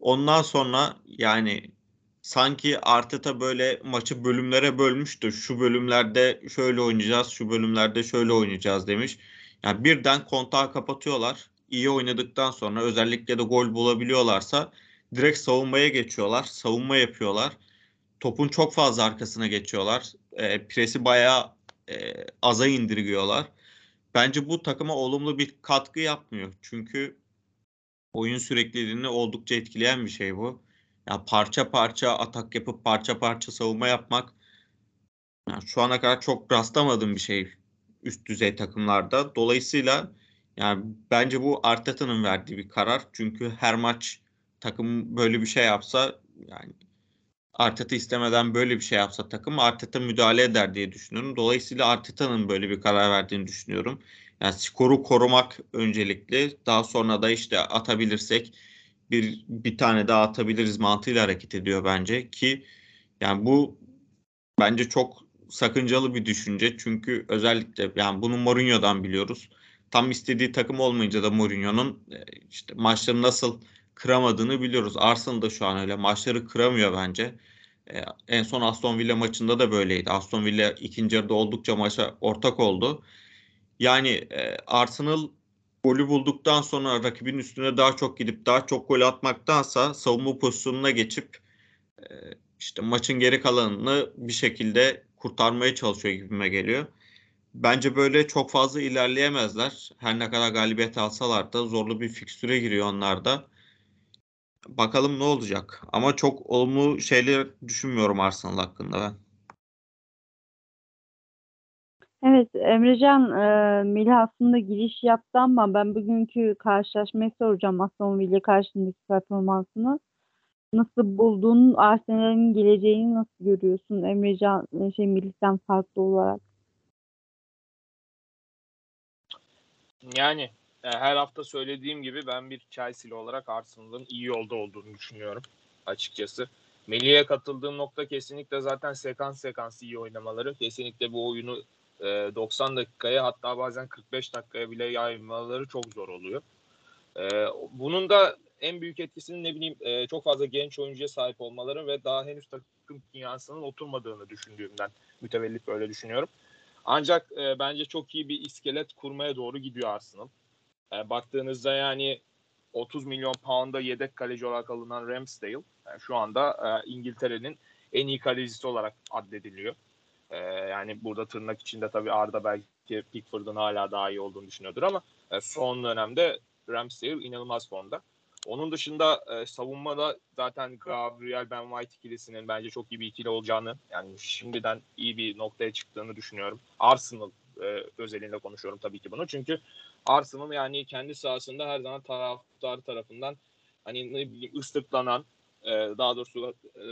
Ondan sonra yani sanki Arteta böyle maçı bölümlere bölmüştür. Şu bölümlerde şöyle oynayacağız, şu bölümlerde şöyle oynayacağız demiş. Yani birden kontağı kapatıyorlar. İyi oynadıktan sonra özellikle de gol bulabiliyorlarsa direkt savunmaya geçiyorlar. Savunma yapıyorlar. topun çok fazla arkasına geçiyorlar. E, presi bayağı e, aza indirgiyorlar. Bence bu takıma olumlu bir katkı yapmıyor. Çünkü oyun sürekliliğini oldukça etkileyen bir şey bu. Yani parça parça atak yapıp parça parça savunma yapmak yani şu ana kadar çok rastlamadığım bir şey üst düzey takımlarda. Dolayısıyla yani bence bu Arteta'nın verdiği bir karar. Çünkü her maç takım böyle bir şey yapsa yani Arteta istemeden böyle bir şey yapsa takım Arteta müdahale eder diye düşünüyorum. Dolayısıyla Arteta'nın böyle bir karar verdiğini düşünüyorum. Yani skoru korumak öncelikli. Daha sonra da işte atabilirsek bir bir tane daha atabiliriz mantığıyla hareket ediyor bence ki yani bu bence çok sakıncalı bir düşünce. Çünkü özellikle yani bunu Mourinho'dan biliyoruz. Tam istediği takım olmayınca da Mourinho'nun e, işte maçları nasıl kıramadığını biliyoruz. Arsenal da şu an öyle maçları kıramıyor bence. Ee, en son Aston Villa maçında da böyleydi. Aston Villa ikinci yarıda oldukça maça ortak oldu. Yani e, Arsenal golü bulduktan sonra rakibin üstüne daha çok gidip daha çok gol atmaktansa savunma pozisyonuna geçip e, işte maçın geri kalanını bir şekilde kurtarmaya çalışıyor gibime geliyor. Bence böyle çok fazla ilerleyemezler. Her ne kadar galibiyet alsalar da zorlu bir fikstüre giriyor onlar da. Bakalım ne olacak. Ama çok olumlu şeyler düşünmüyorum Arsenal hakkında ben. Evet Emrecan e, Melih aslında giriş yaptı ama ben bugünkü karşılaşmayı soracağım Aston Villa karşısındaki performansını. Nasıl buldun? Arsenal'in geleceğini nasıl görüyorsun Emrecan şey Melih'ten farklı olarak? Yani e, her hafta söylediğim gibi ben bir Chelsea'li olarak Arsenal'ın iyi yolda olduğunu düşünüyorum açıkçası. Melih'e katıldığım nokta kesinlikle zaten sekans sekans iyi oynamaları. Kesinlikle bu oyunu 90 e, dakikaya hatta bazen 45 dakikaya bile yaymaları çok zor oluyor. E, bunun da en büyük etkisinin ne bileyim e, çok fazla genç oyuncuya sahip olmaları ve daha henüz takım kimyasının oturmadığını düşündüğümden mütevellit böyle düşünüyorum. Ancak bence çok iyi bir iskelet kurmaya doğru gidiyor Arsenal. Baktığınızda yani 30 milyon pound'a yedek kaleci olarak alınan Ramsdale yani şu anda İngiltere'nin en iyi kalecisi olarak addediliyor. E, yani burada tırnak içinde tabii Arda belki Pickford'un hala daha iyi olduğunu düşünüyordur ama e, son dönemde Ramsdale inanılmaz formda. Onun dışında e, savunmada zaten Gabriel Ben White ikilisinin bence çok iyi bir ikili olacağını yani şimdiden iyi bir noktaya çıktığını düşünüyorum. Arsenal e, özelinde konuşuyorum tabii ki bunu. Çünkü Arsenal yani kendi sahasında her zaman taraftar tarafından hani ne bileyim ıslıklanan e, daha doğrusu e,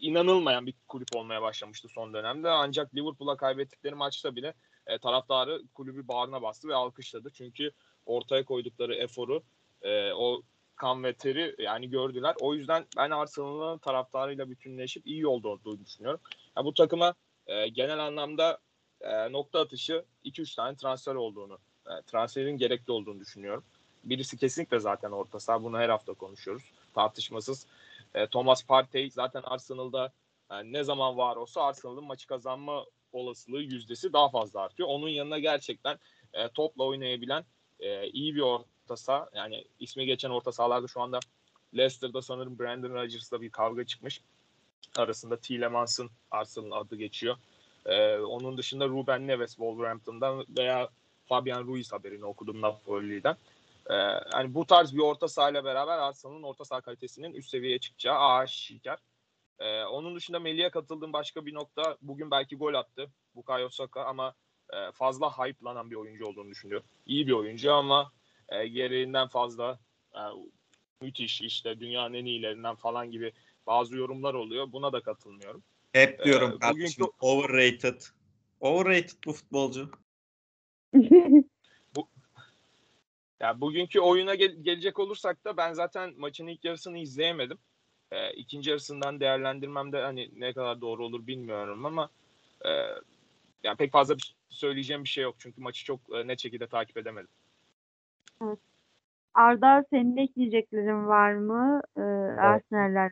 inanılmayan bir kulüp olmaya başlamıştı son dönemde. Ancak Liverpool'a kaybettikleri maçta bile e, taraftarı kulübü bağrına bastı ve alkışladı. Çünkü ortaya koydukları eforu, e, o kan ve teri yani gördüler. O yüzden ben Arsenal'ın taraftarıyla bütünleşip iyi yolda olduğunu düşünüyorum. Yani bu takıma e, genel anlamda e, nokta atışı 2-3 tane transfer olduğunu, transferin gerekli olduğunu düşünüyorum. Birisi kesinlikle zaten orta saha. Bunu her hafta konuşuyoruz. Tartışmasız e, Thomas Partey zaten Arsenal'da yani ne zaman var olsa Arsenal'ın maçı kazanma olasılığı yüzdesi daha fazla artıyor. Onun yanına gerçekten e, topla oynayabilen e, iyi bir orta saha. Yani ismi geçen orta sahalarda şu anda Leicester'da sanırım Brandon Rodgers'la bir kavga çıkmış. Arasında Tielemans'ın Arsenal'ın adı geçiyor. Ee, onun dışında Ruben Neves Wolverhampton'dan veya Fabian Ruiz haberini okudum Napoli'den. Ee, yani bu tarz bir orta sahayla beraber Arsenal'ın orta saha kalitesinin üst seviyeye çıkacağı aşikar. Ee, onun dışında Melih'e katıldığım başka bir nokta bugün belki gol attı Bukayo Saka ama e, fazla hype'lanan bir oyuncu olduğunu düşünüyorum. İyi bir oyuncu ama e, gereğinden fazla e, müthiş işte dünyanın en iyilerinden falan gibi bazı yorumlar oluyor. Buna da katılmıyorum. Hep diyorum ee, kardeşim bugünkü... overrated. Overrated bu futbolcu. Ya bugünkü oyuna gel- gelecek olursak da ben zaten maçın ilk yarısını izleyemedim. E, ikinci yarısından değerlendirmem de hani ne kadar doğru olur bilmiyorum ama e, yani pek fazla bir söyleyeceğim bir şey yok çünkü maçı çok e, net şekilde takip edemedim. Evet. Arda senin de ekleyeceklerin var mı? Ee, evet. Arsenal'ler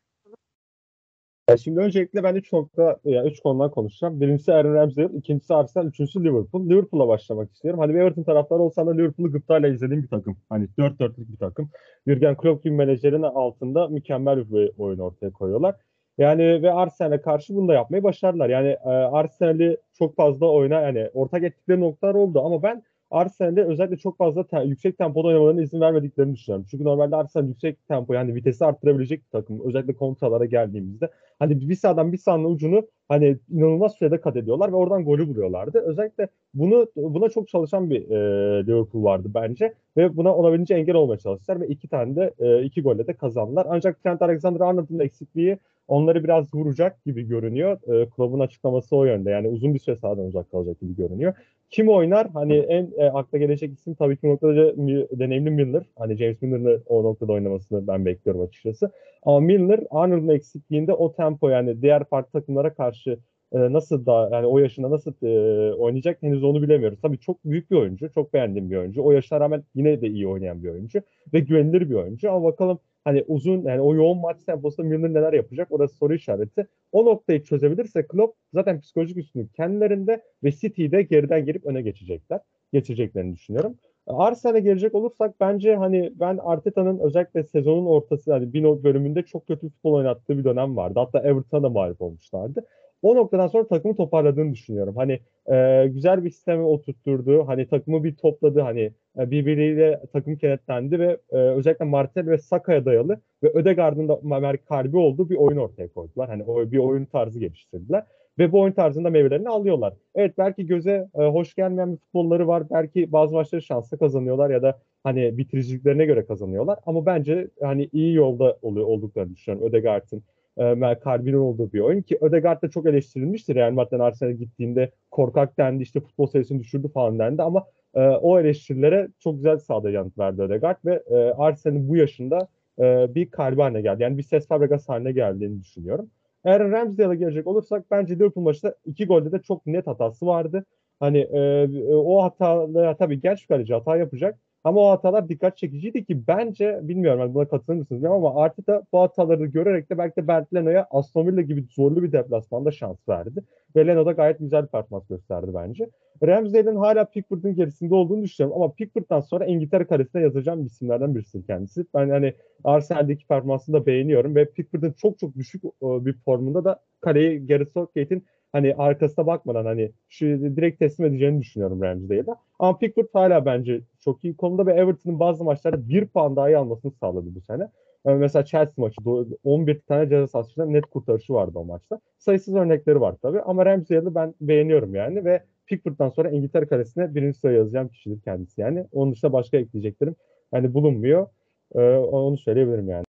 ya şimdi öncelikle ben üç nokta, yani üç konudan konuşacağım. Birincisi Aaron Ramsdale, ikincisi Arsenal, üçüncüsü Liverpool. Liverpool'la başlamak istiyorum. Hani Everton taraftarı olsam da Liverpool'u gıptayla izlediğim bir takım. Hani dört dörtlük bir takım. Jurgen Klopp gibi menajerin altında mükemmel bir oyun ortaya koyuyorlar. Yani ve Arsenal'e karşı bunu da yapmayı başardılar. Yani e, Arsenal'i çok fazla oyna yani ortak ettikleri noktalar oldu ama ben Arsenal'de özellikle çok fazla te- yüksek tempoda oynamalarına izin vermediklerini düşünüyorum. Çünkü normalde Arsenal yüksek tempo yani vitesi arttırabilecek bir takım. Özellikle kontralara geldiğimizde. Hani bir sağdan bir sağdan ucunu hani inanılmaz sürede kat ediyorlar ve oradan golü buluyorlardı. Özellikle bunu buna çok çalışan bir e, Liverpool vardı bence ve buna olabildiğince engel olmaya çalıştılar ve iki tane de e, iki golle de kazandılar. Ancak Trent Alexander-Arnold'un eksikliği onları biraz vuracak gibi görünüyor. E, kulübün açıklaması o yönde. Yani uzun bir süre sahadan uzak kalacak gibi görünüyor. Kim oynar? Hani en e, akla gelecek isim tabii ki noktada deneyimli Milner. Hani James Milner'ın o noktada oynamasını ben bekliyorum açıkçası. Ama Milner Arnold'un eksikliğinde o tempo yani diğer farklı takımlara karşı e, nasıl da yani o yaşında nasıl e, oynayacak henüz onu bilemiyoruz. Tabii çok büyük bir oyuncu. Çok beğendiğim bir oyuncu. O yaşına rağmen yine de iyi oynayan bir oyuncu. Ve güvenilir bir oyuncu. Ama bakalım hani uzun yani o yoğun maç temposunda Milner neler yapacak? Orası soru işareti. O noktayı çözebilirse Klopp zaten psikolojik üstünlük kendilerinde ve City'de geriden gelip öne geçecekler. Geçeceklerini düşünüyorum. Arsenal'e gelecek olursak bence hani ben Arteta'nın özellikle sezonun ortası yani bir bölümünde çok kötü futbol oynattığı bir dönem vardı. Hatta Everton'a da mağlup olmuşlardı. O noktadan sonra takımı toparladığını düşünüyorum. Hani e, güzel bir sistemi oturtturdu. Hani takımı bir topladı. Hani e, birbiriyle takım kenetlendi ve e, özellikle Martel ve Saka'ya dayalı ve Ödegaard'ın da kalbi olduğu bir oyun ortaya koydular. Hani o bir oyun tarzı geliştirdiler ve bu oyun tarzında meyvelerini alıyorlar. Evet belki göze e, hoş gelmeyen bir futbolları var. Belki bazı maçları şanslı kazanıyorlar ya da hani bitiriciliklerine göre kazanıyorlar. Ama bence hani iyi yolda oluyor olduklarını düşünüyorum. Ödegaard'ın e, kalbinin olduğu bir oyun ki Ödegaard da çok eleştirilmiştir. Real Madrid'den Arsenal'e gittiğinde korkak dendi işte futbol sayısını düşürdü falan dendi ama e, o eleştirilere çok güzel sahada yanıt verdi Ödegaard ve e, Arsenal'in bu yaşında e, bir kalbi haline geldi. Yani bir ses Fabregas haline geldiğini düşünüyorum. Eğer Ramsdale'e gelecek olursak bence Liverpool maçında iki golde de çok net hatası vardı. Hani e, o hatalara tabii genç kaleci hata yapacak. Ama o hatalar dikkat çekiciydi ki bence bilmiyorum hani buna katılır mısınız bilmiyorum ama Arteta bu hataları görerek de belki de Bert Leno'ya Aston Villa gibi zorlu bir deplasmanda şans verdi. Ve Leno da gayet güzel bir performans gösterdi bence. Ramsdale'in hala Pickford'un gerisinde olduğunu düşünüyorum ama Pickford'dan sonra İngiltere karesine yazacağım isimlerden birisi kendisi. Ben hani Arsenal'deki performansını da beğeniyorum ve Pickford'un çok çok düşük bir formunda da kaleyi Gareth Southgate'in hani arkasına bakmadan hani şu direkt teslim edeceğini düşünüyorum Ramsdale'e. Ama Pickford hala bence çok iyi konuda ve Everton'ın bazı maçlarda bir puan daha iyi almasını sağladı bu sene. Yani mesela Chelsea maçı 11 tane ceza sahasında net kurtarışı vardı o maçta. Sayısız örnekleri var tabii ama Ramsdale'ı ben beğeniyorum yani ve Pickford'dan sonra İngiltere karesine birinci sıraya yazacağım kişidir kendisi yani. Onun dışında başka ekleyeceklerim yani bulunmuyor. Ee, onu söyleyebilirim yani.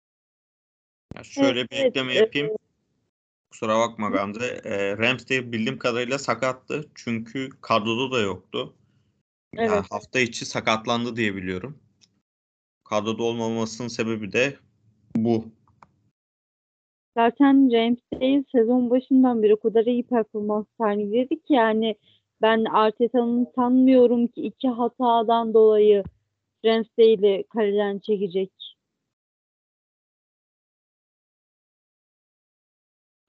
Ya şöyle bir evet, ekleme yapayım. Kusura bakma Gamze. E, Ramsdale bildiğim kadarıyla sakattı. Çünkü kadroda da yoktu. Evet. Yani hafta içi sakatlandı diye biliyorum. Kadroda olmamasının sebebi de bu. Zaten James Dale sezon başından beri o kadar iyi performans sergiledi ki yani ben Arteta'nın sanmıyorum ki iki hatadan dolayı Ramsdale'i kaleden çekecek.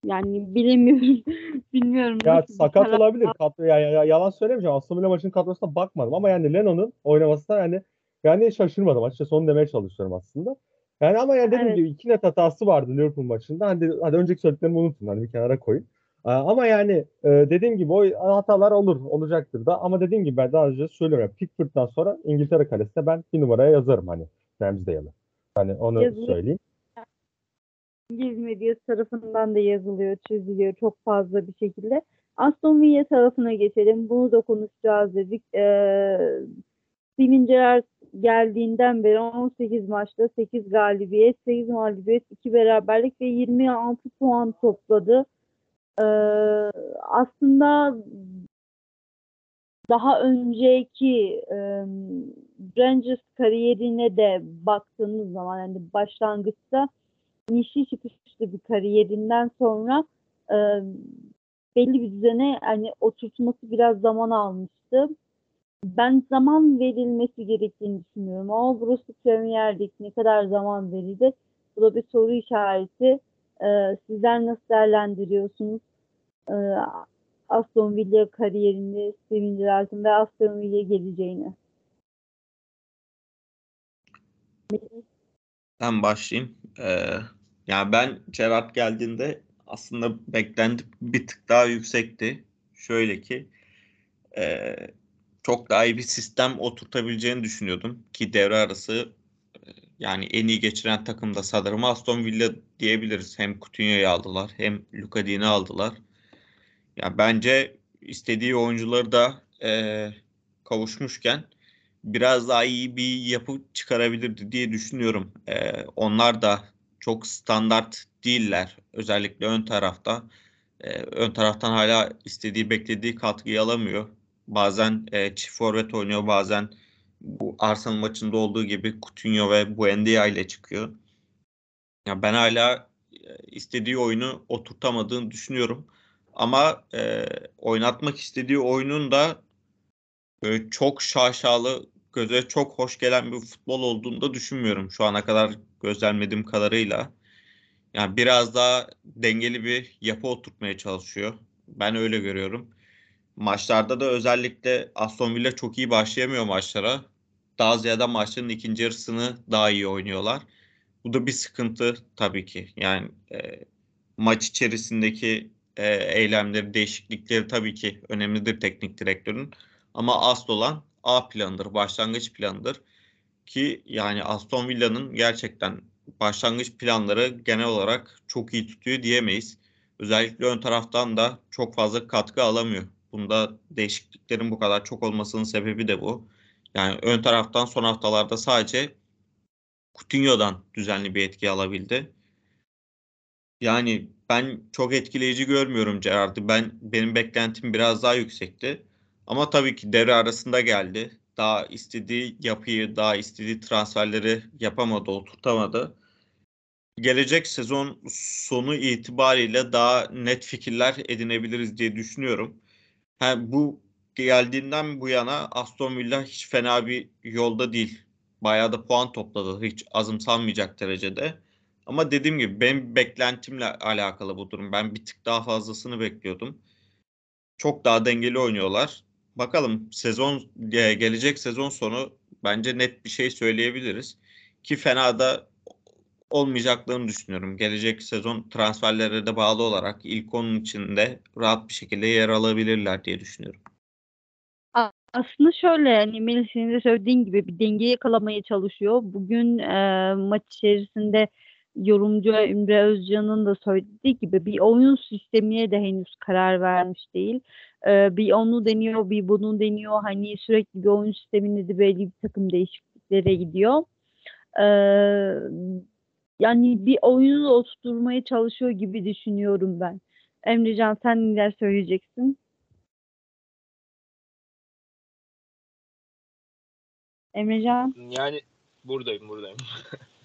Yani bilemiyorum. Bilmiyorum. Ya sakat karar... olabilir. Kadro, ya, ya, yalan söylemeyeceğim. Aston Villa maçının kadrosuna bakmadım ama yani Leno'nun oynamasına yani yani şaşırmadım. Açıkçası onu demeye çalışıyorum aslında. Yani ama yani dediğim evet. gibi iki net hatası vardı Liverpool maçında. Hadi, hadi önceki söylediklerimi unutun. Hani bir kenara koyun. Ama yani e, dediğim gibi o hatalar olur, olacaktır da. Ama dediğim gibi ben daha önce söylüyorum. Pickford'dan sonra İngiltere kalesine ben bir numaraya yazarım hani Ramsdale'ı. Hani onu Yazılır. söyleyeyim. İngiliz medyası tarafından da yazılıyor, çiziliyor çok fazla bir şekilde. Aston Villa tarafına geçelim. Bunu da konuşacağız dedik. Ee, Steven Gerrard geldiğinden beri 18 maçta 8 galibiyet, 8 mağlubiyet, 2 beraberlik ve 26 puan topladı. Ee, aslında daha önceki e, Rangers kariyerine de baktığımız zaman yani başlangıçta inişli çıkışlı bir kariyerinden sonra e, belli bir düzene hani oturtması biraz zaman almıştı. Ben zaman verilmesi gerektiğini düşünüyorum. Ama burası Premier Lig ne kadar zaman verildi? Bu da bir soru işareti. Ee, sizler nasıl değerlendiriyorsunuz? Ee, Aston Villa kariyerini, Steven Gerrard'ın ve Aston Villa geleceğini. Ben başlayayım. Ee, yani ben Gerard geldiğinde aslında beklenti bir tık daha yüksekti. Şöyle ki e, çok daha iyi bir sistem oturtabileceğini düşünüyordum ki devre arası e, yani en iyi geçiren takım da sanırım Aston Villa diyebiliriz. Hem Coutinho'yu aldılar hem Luka Dini aldılar. Yani bence istediği oyuncuları da e, kavuşmuşken biraz daha iyi bir yapı çıkarabilirdi diye düşünüyorum. E, onlar da çok standart değiller. Özellikle ön tarafta. E, ön taraftan hala istediği beklediği katkıyı alamıyor. Bazen e, çift forvet oynuyor bazen bu Arsenal maçında olduğu gibi Coutinho ve Buendia ile çıkıyor. Ya ben hala e, istediği oyunu oturtamadığını düşünüyorum. Ama e, oynatmak istediği oyunun da e, çok şaşalı, göze çok hoş gelen bir futbol olduğunu da düşünmüyorum şu ana kadar gözlemlediğim kadarıyla. Yani biraz daha dengeli bir yapı oturtmaya çalışıyor. Ben öyle görüyorum. Maçlarda da özellikle Aston Villa çok iyi başlayamıyor maçlara. Daha ziyade maçların ikinci yarısını daha iyi oynuyorlar. Bu da bir sıkıntı tabii ki. Yani e, maç içerisindeki e, eylemleri, değişiklikleri tabii ki önemlidir teknik direktörün. Ama asıl olan A planıdır, başlangıç planıdır. Ki yani Aston Villa'nın gerçekten başlangıç planları genel olarak çok iyi tutuyor diyemeyiz. Özellikle ön taraftan da çok fazla katkı alamıyor. Bunda değişikliklerin bu kadar çok olmasının sebebi de bu. Yani ön taraftan son haftalarda sadece Coutinho'dan düzenli bir etki alabildi. Yani ben çok etkileyici görmüyorum Gerard'ı. Ben benim beklentim biraz daha yüksekti. Ama tabii ki devre arasında geldi. Daha istediği yapıyı, daha istediği transferleri yapamadı, oturtamadı. Gelecek sezon sonu itibariyle daha net fikirler edinebiliriz diye düşünüyorum. Ha, bu geldiğinden bu yana Aston Villa hiç fena bir yolda değil. Bayağı da puan topladı. Hiç azımsanmayacak derecede. Ama dediğim gibi benim beklentimle alakalı bu durum. Ben bir tık daha fazlasını bekliyordum. Çok daha dengeli oynuyorlar. Bakalım sezon gelecek sezon sonu bence net bir şey söyleyebiliriz. Ki fena da olmayacaklarını düşünüyorum. Gelecek sezon transferlere de bağlı olarak ilk onun içinde rahat bir şekilde yer alabilirler diye düşünüyorum. Aslında şöyle hani Melih senin de söylediğin gibi bir dengeyi yakalamaya çalışıyor. Bugün e, maç içerisinde yorumcu Ümre Özcan'ın da söylediği gibi bir oyun sistemine de henüz karar vermiş değil. Ee, bir onu deniyor, bir bunu deniyor. Hani sürekli bir oyun sisteminde de belli bir takım değişikliklere gidiyor. Ee, yani bir oyunu oturtmaya çalışıyor gibi düşünüyorum ben. Emrecan sen neler söyleyeceksin? Emrecan? Yani buradayım buradayım.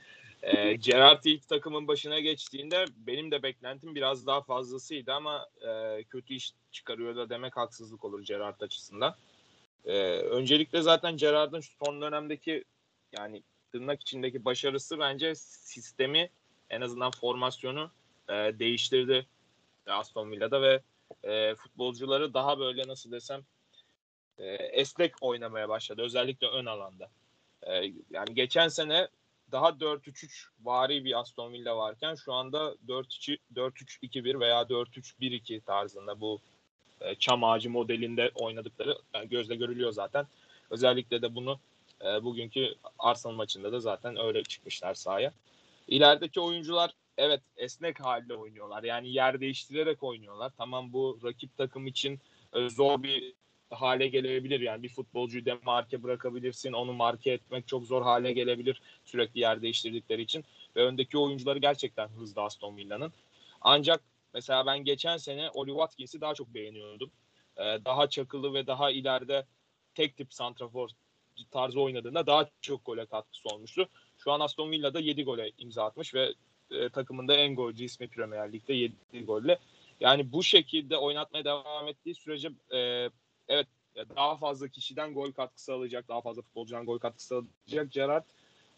e, Gerard ilk takımın başına geçtiğinde benim de beklentim biraz daha fazlasıydı ama e, kötü iş çıkarıyor da demek haksızlık olur Gerard açısından. E, öncelikle zaten Gerard'ın son dönemdeki yani tırnak içindeki başarısı bence sistemi en azından formasyonu e, değiştirdi Aston Villa'da ve e, futbolcuları daha böyle nasıl desem e, esnek oynamaya başladı. Özellikle ön alanda. E, yani geçen sene daha 4-3-3 vari bir Aston Villa varken şu anda 4-3-2-1 veya 4-3-1-2 tarzında bu e, çam ağacı modelinde oynadıkları yani gözle görülüyor zaten. Özellikle de bunu e, bugünkü Arsenal maçında da zaten öyle çıkmışlar sahaya. İlerideki oyuncular evet esnek halde oynuyorlar. Yani yer değiştirerek oynuyorlar. Tamam bu rakip takım için e, zor bir hale gelebilir. Yani bir futbolcuyu demarke bırakabilirsin. Onu marke etmek çok zor hale gelebilir sürekli yer değiştirdikleri için. Ve öndeki oyuncuları gerçekten hızlı Aston Villa'nın. Ancak mesela ben geçen sene Oli Watkins'i daha çok beğeniyordum. Ee, daha çakılı ve daha ileride tek tip santrafor tarzı oynadığında daha çok gole katkısı olmuştu. Şu an Aston Villa'da 7 gole imza atmış ve e, takımında en golcü ismi Premier Lig'de 7 golle. Yani bu şekilde oynatmaya devam ettiği sürece e, evet daha fazla kişiden gol katkısı alacak, daha fazla futbolcudan gol katkısı alacak Gerard.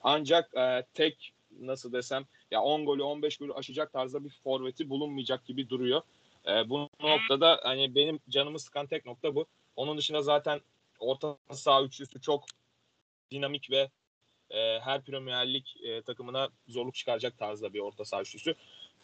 Ancak e, tek nasıl desem ya 10 golü 15 golü aşacak tarzda bir forveti bulunmayacak gibi duruyor. E, bu noktada hani benim canımı sıkan tek nokta bu. Onun dışında zaten orta saha üçlüsü çok dinamik ve e, her Premier Lig e, takımına zorluk çıkaracak tarzda bir orta saha üçlüsü.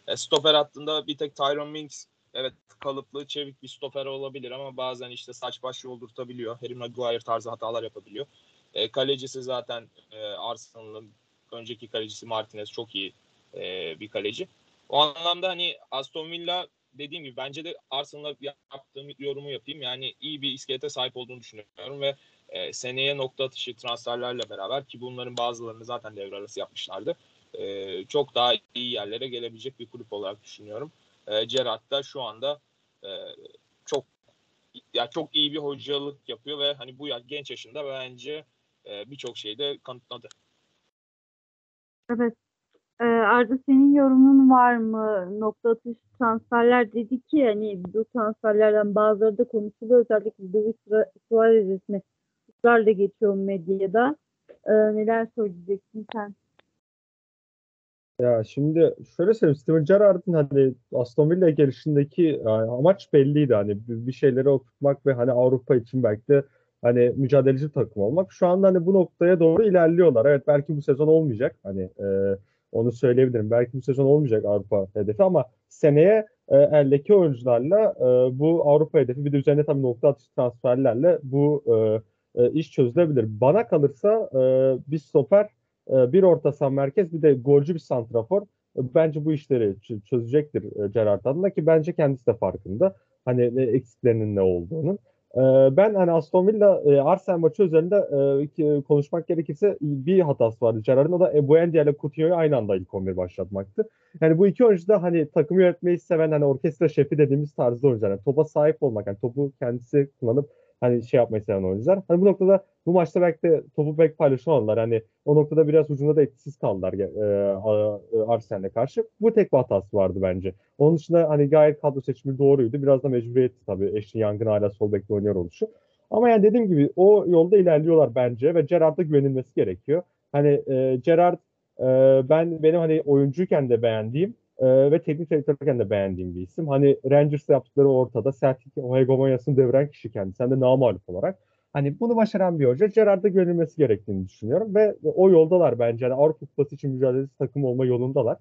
E, stoper hattında bir tek Tyron Mings evet kalıplı çevik bir stoper olabilir ama bazen işte saç baş yoldurtabiliyor. Harry Maguire tarzı hatalar yapabiliyor. E, kalecisi zaten e, Arsenal'ın önceki kalecisi Martinez çok iyi e, bir kaleci. O anlamda hani Aston Villa dediğim gibi bence de Arsenal'a yaptığım yorumu yapayım. Yani iyi bir iskelete sahip olduğunu düşünüyorum ve e, seneye nokta atışı transferlerle beraber ki bunların bazılarını zaten devre arası yapmışlardı. E, çok daha iyi yerlere gelebilecek bir kulüp olarak düşünüyorum. E, Gerrard da şu anda e, çok ya çok iyi bir hocalık yapıyor ve hani bu genç yaşında bence e, birçok şeyi de kanıtladı. Evet. Ee, Arda senin yorumun var mı? Nokta atış transferler dedi ki hani bu transferlerden bazıları da konuşuluyor. Özellikle Luis Suarez ismi ısrarla geçiyor medyada. Ee, neler söyleyeceksin sen? Ya şimdi şöyle söyleyeyim Steven Gerrard'ın hani Aston Villa gelişindeki yani amaç belliydi hani bir şeyleri oturtmak ve hani Avrupa için belki de hani mücadeleci takım olmak. Şu anda hani bu noktaya doğru ilerliyorlar. Evet belki bu sezon olmayacak. Hani e, onu söyleyebilirim. Belki bu sezon olmayacak Avrupa hedefi ama seneye e, eldeki oyuncularla e, bu Avrupa hedefi bir de üzerine tabii nokta atışı transferlerle bu e, e, iş çözülebilir. Bana kalırsa e, bir stoper e, bir orta saha merkez bir de golcü bir santrafor e, bence bu işleri çözecektir e, Gerrard adına ki bence kendisi de farkında. Hani eksiklerinin ne olduğunu. E, Ben hani Aston Villa e, Arsenal maçı üzerinde e, konuşmak gerekirse bir hatası vardı Gerrard'ın. O da Ebuendia ile Coutinho'yu aynı anda ilk 11 başlatmaktı. Yani bu iki oyuncu da hani takımı yönetmeyi seven hani orkestra şefi dediğimiz tarzda oyuncular. Yani topa sahip olmak, yani topu kendisi kullanıp hani şey yapmayı seven oyuncular. Hani bu noktada bu maçta belki de topu pek paylaşamadılar. Hani o noktada biraz ucunda da etkisiz kaldılar e, e, Arsenal'e karşı. Bu tek bir hatası vardı bence. Onun dışında hani gayet kadro seçimi doğruydu. Biraz da mecburiyetti tabii. Eşin Yangın hala sol bekte oynuyor oluşu. Ama yani dediğim gibi o yolda ilerliyorlar bence ve Gerrard'a güvenilmesi gerekiyor. Hani e, Gerrard e, ben benim hani oyuncuyken de beğendiğim e, ve teknik direktörken de beğendiğim bir isim. Hani Rangers'ta yaptıkları ortada. Celtic o hegemonyasını deviren kişi kendisi. Hem de namalip olarak. Hani bunu başaran bir hoca Gerrard'a güvenilmesi gerektiğini düşünüyorum ve o yoldalar bence. Yani Avrupa Kupası için mücadelesi takım olma yolundalar.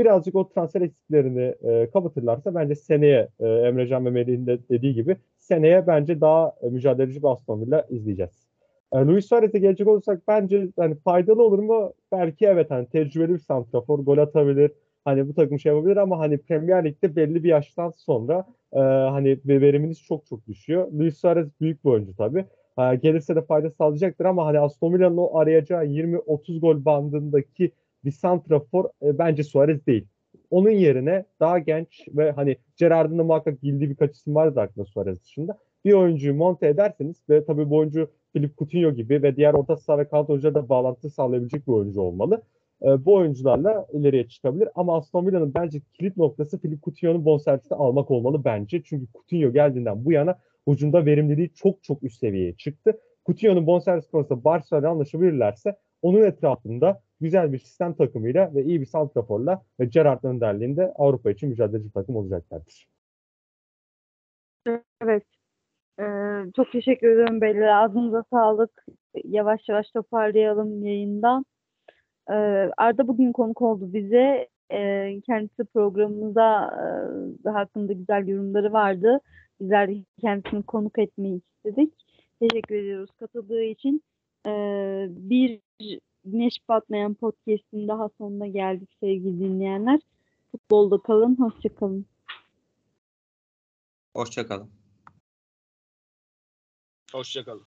Birazcık o transfer eksiklerini e, kapatırlarsa bence seneye e, Emrecan ve Melih'in de dediği gibi seneye bence daha e, mücadeleci bir Aston Villa izleyeceğiz. E, Luis Suarez'e gelecek olursak bence hani faydalı olur mu? Belki evet hani tecrübeli bir santrafor gol atabilir. Hani bu takım şey yapabilir ama hani Premier Lig'de belli bir yaştan sonra e, hani ve veriminiz çok çok düşüyor. Luis Suarez büyük bir oyuncu tabii. Ha, gelirse de fayda sağlayacaktır ama hani Aston Villa'nın o arayacağı 20-30 gol bandındaki bir santrafor e, bence Suarez değil. Onun yerine daha genç ve hani Gerrard'ın da muhakkak bildiği birkaç isim vardı aklında Suarez dışında. Bir oyuncuyu monte ederseniz ve tabii bu oyuncu Philip Coutinho gibi ve diğer orta saha ve kanat oyunculara da bağlantı sağlayabilecek bir oyuncu olmalı. E, bu oyuncularla ileriye çıkabilir. Ama Aston Villa'nın bence kilit noktası Philip Coutinho'nun bonservisini almak olmalı bence. Çünkü Coutinho geldiğinden bu yana hücumda verimliliği çok çok üst seviyeye çıktı. Coutinho'nun bonservis konusunda Barcelona anlaşabilirlerse onun etrafında güzel bir sistem takımıyla ve iyi bir santraforla ve Gerrard önderliğinde Avrupa için mücadeleci takım olacaklardır. Evet. Ee, çok teşekkür ederim beyler. Ağzınıza sağlık. Yavaş yavaş toparlayalım yayından. Ee, Arda bugün konuk oldu bize. Ee, kendisi programımıza e, hakkında güzel yorumları vardı. Bizler de kendisini konuk etmeyi istedik. Teşekkür ediyoruz katıldığı için. Ee, bir Güneş Batmayan Podcast'in daha sonuna geldik sevgili dinleyenler. Futbolda kalın, hoşça kalın. Hoşçakalın. Hoşçakalın.